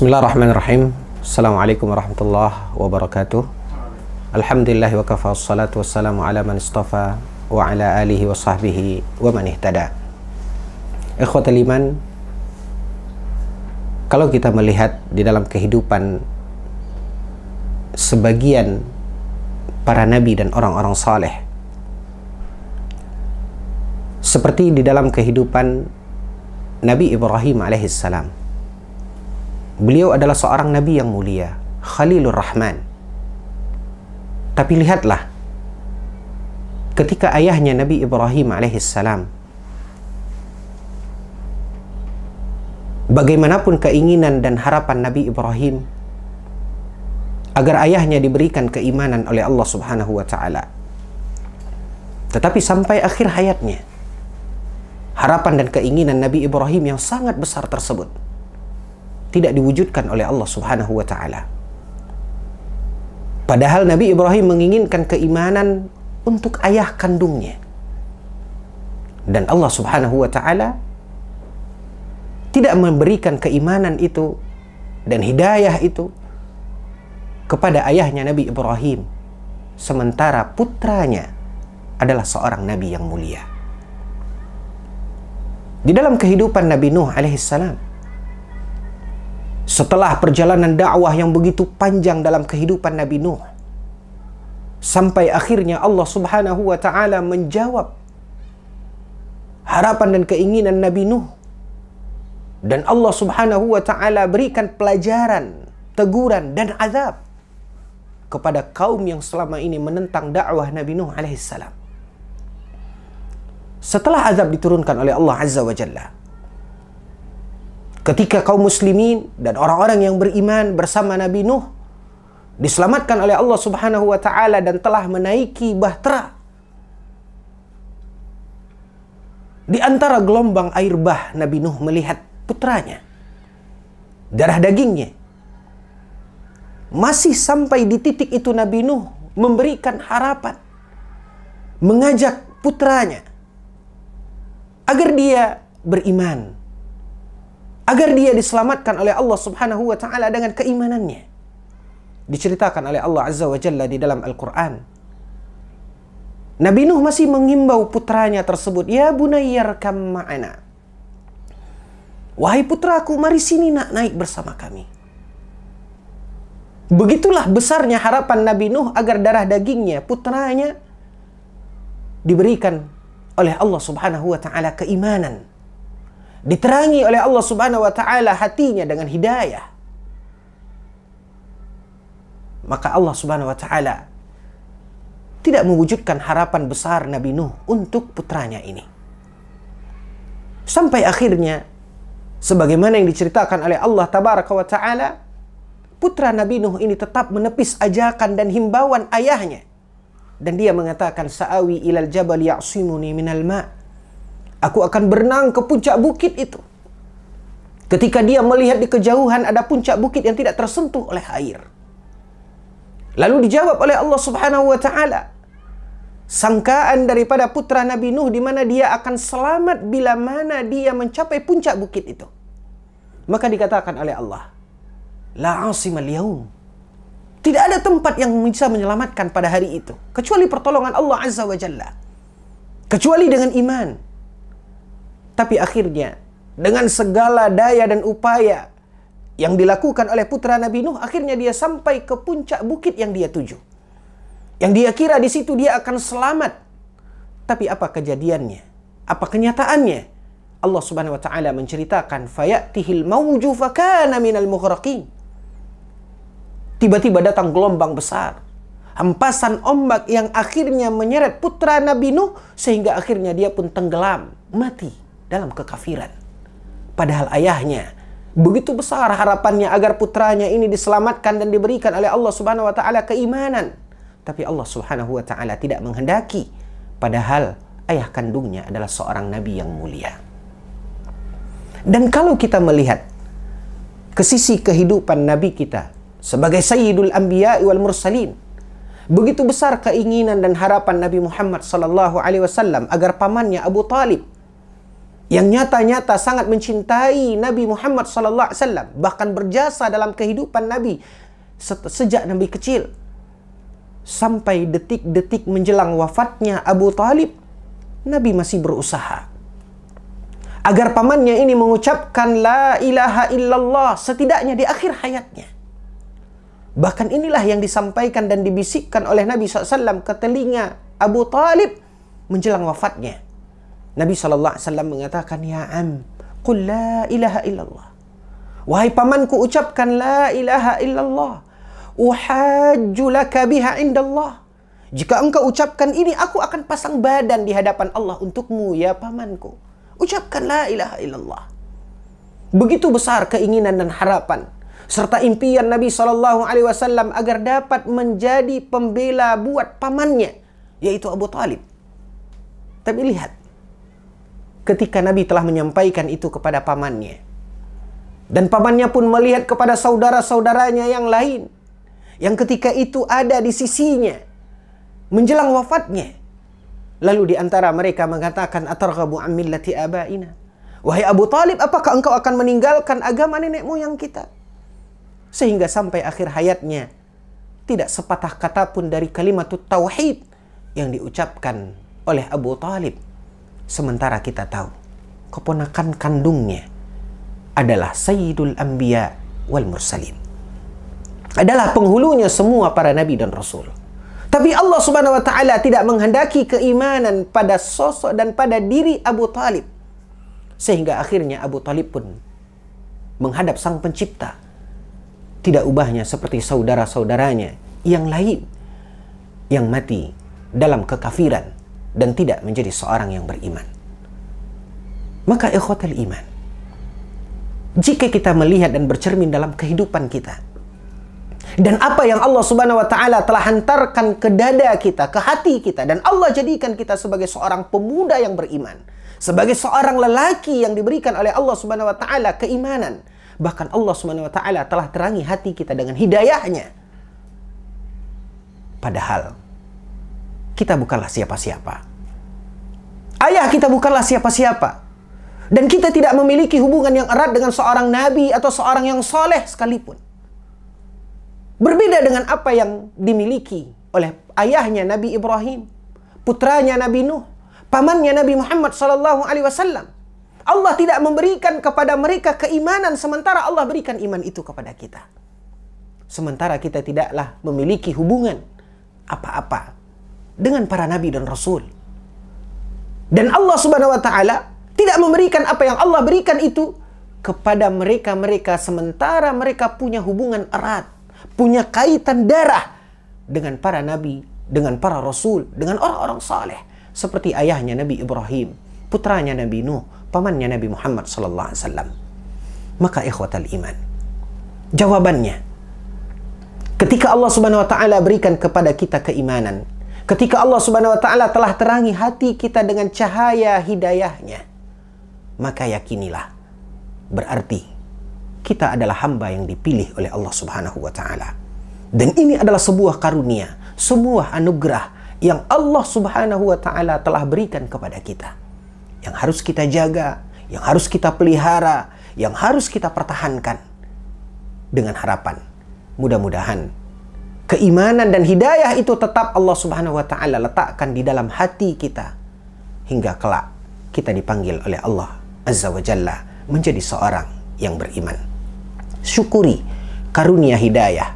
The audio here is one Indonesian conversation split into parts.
Bismillahirrahmanirrahim. Assalamualaikum warahmatullahi wabarakatuh. Alhamdulillah wa kafa salatu wassalamu ala man istafa wa ala alihi wa sahbihi wa man ihtada. Ikhwatal iman, kalau kita melihat di dalam kehidupan sebagian para nabi dan orang-orang saleh seperti di dalam kehidupan Nabi Ibrahim alaihissalam. Beliau adalah seorang nabi yang mulia, Khalilur Rahman. Tapi lihatlah, ketika ayahnya Nabi Ibrahim alaihissalam, bagaimanapun keinginan dan harapan Nabi Ibrahim agar ayahnya diberikan keimanan oleh Allah Subhanahu wa taala. Tetapi sampai akhir hayatnya, harapan dan keinginan Nabi Ibrahim yang sangat besar tersebut tidak diwujudkan oleh Allah Subhanahu wa taala. Padahal Nabi Ibrahim menginginkan keimanan untuk ayah kandungnya. Dan Allah Subhanahu wa taala tidak memberikan keimanan itu dan hidayah itu kepada ayahnya Nabi Ibrahim sementara putranya adalah seorang nabi yang mulia. Di dalam kehidupan Nabi Nuh alaihissalam, setelah perjalanan dakwah yang begitu panjang dalam kehidupan Nabi Nuh, sampai akhirnya Allah Subhanahu wa taala menjawab harapan dan keinginan Nabi Nuh. Dan Allah Subhanahu wa taala berikan pelajaran, teguran dan azab kepada kaum yang selama ini menentang dakwah Nabi Nuh alaihissalam. Setelah azab diturunkan oleh Allah Azza wa Jalla. Ketika kaum muslimin dan orang-orang yang beriman bersama Nabi Nuh diselamatkan oleh Allah Subhanahu wa taala dan telah menaiki bahtera. Di antara gelombang air bah Nabi Nuh melihat putranya. Darah dagingnya. Masih sampai di titik itu Nabi Nuh memberikan harapan. Mengajak putranya agar dia beriman. Agar dia diselamatkan oleh Allah Subhanahu wa taala dengan keimanannya. Diceritakan oleh Allah Azza wa Jalla di dalam Al-Qur'an. Nabi Nuh masih mengimbau putranya tersebut, "Ya bunayyar kam ma'ana." Wahai putraku, mari sini nak naik bersama kami. Begitulah besarnya harapan Nabi Nuh agar darah dagingnya, putranya diberikan oleh Allah Subhanahu wa taala keimanan. Diterangi oleh Allah Subhanahu wa taala hatinya dengan hidayah. Maka Allah Subhanahu wa taala tidak mewujudkan harapan besar Nabi Nuh untuk putranya ini. Sampai akhirnya sebagaimana yang diceritakan oleh Allah tabaraka wa taala putra Nabi Nuh ini tetap menepis ajakan dan himbauan ayahnya dan dia mengatakan sa'awi ilal jabal ya'simuni minal ma aku akan berenang ke puncak bukit itu ketika dia melihat di kejauhan ada puncak bukit yang tidak tersentuh oleh air lalu dijawab oleh Allah Subhanahu wa taala sangkaan daripada putra Nabi Nuh di mana dia akan selamat bila mana dia mencapai puncak bukit itu maka dikatakan oleh Allah la asimal yaum tidak ada tempat yang bisa menyelamatkan pada hari itu. Kecuali pertolongan Allah Azza wa Jalla. Kecuali dengan iman. Tapi akhirnya, dengan segala daya dan upaya yang dilakukan oleh putra Nabi Nuh, akhirnya dia sampai ke puncak bukit yang dia tuju. Yang dia kira di situ dia akan selamat. Tapi apa kejadiannya? Apa kenyataannya? Allah Subhanahu wa taala menceritakan fayatihil mauju fakana minal mughraqin tiba-tiba datang gelombang besar. Hempasan ombak yang akhirnya menyeret putra Nabi Nuh sehingga akhirnya dia pun tenggelam, mati dalam kekafiran. Padahal ayahnya begitu besar harapannya agar putranya ini diselamatkan dan diberikan oleh Allah Subhanahu wa taala keimanan. Tapi Allah Subhanahu wa taala tidak menghendaki padahal ayah kandungnya adalah seorang nabi yang mulia. Dan kalau kita melihat ke sisi kehidupan nabi kita sebagai Sayyidul Anbiya wal Mursalin. Begitu besar keinginan dan harapan Nabi Muhammad sallallahu alaihi wasallam agar pamannya Abu Talib yang nyata-nyata sangat mencintai Nabi Muhammad sallallahu alaihi wasallam bahkan berjasa dalam kehidupan Nabi sejak Nabi kecil. Sampai detik-detik menjelang wafatnya Abu Talib Nabi masih berusaha. Agar pamannya ini mengucapkan la ilaha illallah setidaknya di akhir hayatnya. Bahkan inilah yang disampaikan dan dibisikkan oleh Nabi SAW ke telinga Abu Talib menjelang wafatnya Nabi SAW mengatakan, Ya am, qul la ilaha illallah. Wahai pamanku, ucapkan la ilaha illallah. Uhajju laka biha indallah. Jika engkau ucapkan ini, aku akan pasang badan di hadapan Allah untukmu, ya pamanku. Ucapkan la ilaha illallah. Begitu besar keinginan dan harapan serta impian Nabi SAW agar dapat menjadi pembela buat pamannya, yaitu Abu Talib. Tapi lihat, ketika Nabi telah menyampaikan itu kepada pamannya. Dan pamannya pun melihat kepada saudara-saudaranya yang lain. Yang ketika itu ada di sisinya. Menjelang wafatnya. Lalu di antara mereka mengatakan, abaina. Wahai Abu Talib, apakah engkau akan meninggalkan agama nenek moyang kita? Sehingga sampai akhir hayatnya, tidak sepatah kata pun dari kalimat tauhid yang diucapkan oleh Abu Talib Sementara kita tahu keponakan kandungnya adalah Sayyidul Anbiya wal Mursalin. Adalah penghulunya semua para nabi dan rasul. Tapi Allah Subhanahu wa taala tidak menghendaki keimanan pada sosok dan pada diri Abu Talib. Sehingga akhirnya Abu Talib pun menghadap sang pencipta. Tidak ubahnya seperti saudara-saudaranya yang lain yang mati dalam kekafiran dan tidak menjadi seorang yang beriman. Maka ikhwatal iman. Jika kita melihat dan bercermin dalam kehidupan kita dan apa yang Allah Subhanahu wa taala telah hantarkan ke dada kita, ke hati kita dan Allah jadikan kita sebagai seorang pemuda yang beriman, sebagai seorang lelaki yang diberikan oleh Allah Subhanahu wa taala keimanan. Bahkan Allah Subhanahu wa taala telah terangi hati kita dengan hidayahnya. Padahal kita bukanlah siapa-siapa. Ayah kita bukanlah siapa-siapa. Dan kita tidak memiliki hubungan yang erat dengan seorang nabi atau seorang yang soleh sekalipun. Berbeda dengan apa yang dimiliki oleh ayahnya Nabi Ibrahim, putranya Nabi Nuh, pamannya Nabi Muhammad sallallahu alaihi wasallam. Allah tidak memberikan kepada mereka keimanan sementara Allah berikan iman itu kepada kita. Sementara kita tidaklah memiliki hubungan apa-apa dengan para nabi dan rasul. Dan Allah Subhanahu wa taala tidak memberikan apa yang Allah berikan itu kepada mereka-mereka sementara mereka punya hubungan erat, punya kaitan darah dengan para nabi, dengan para rasul, dengan orang-orang saleh seperti ayahnya Nabi Ibrahim, putranya Nabi Nuh, pamannya Nabi Muhammad sallallahu alaihi wasallam. Maka ikhwatal iman. Jawabannya ketika Allah Subhanahu wa taala berikan kepada kita keimanan, Ketika Allah Subhanahu wa taala telah terangi hati kita dengan cahaya hidayahnya, maka yakinilah berarti kita adalah hamba yang dipilih oleh Allah Subhanahu wa taala. Dan ini adalah sebuah karunia, sebuah anugerah yang Allah Subhanahu wa taala telah berikan kepada kita. Yang harus kita jaga, yang harus kita pelihara, yang harus kita pertahankan dengan harapan mudah-mudahan keimanan dan hidayah itu tetap Allah Subhanahu wa taala letakkan di dalam hati kita hingga kelak kita dipanggil oleh Allah Azza wa Jalla menjadi seorang yang beriman. Syukuri karunia hidayah,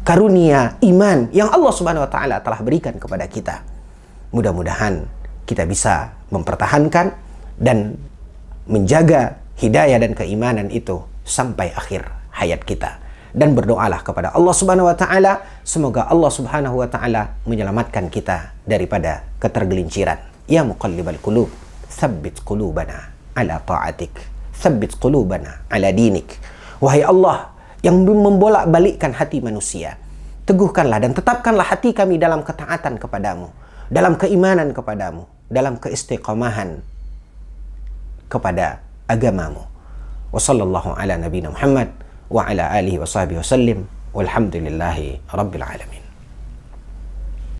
karunia iman yang Allah Subhanahu wa taala telah berikan kepada kita. Mudah-mudahan kita bisa mempertahankan dan menjaga hidayah dan keimanan itu sampai akhir hayat kita dan berdoalah kepada Allah Subhanahu wa taala semoga Allah Subhanahu wa taala menyelamatkan kita daripada ketergelinciran. Ya muqallibal qulub, tsabbit qulubana ala ta'atik. Tsabbit qulubana ala dinik. Wahai Allah yang membolak-balikkan hati manusia, teguhkanlah dan tetapkanlah hati kami dalam ketaatan kepadamu, dalam keimanan kepadamu, dalam keistiqamahan kepada agamamu. Wa sallallahu ala nabiyina Muhammad wa ala alihi wa sahbihi wasallim walhamdulillahi rabbil alamin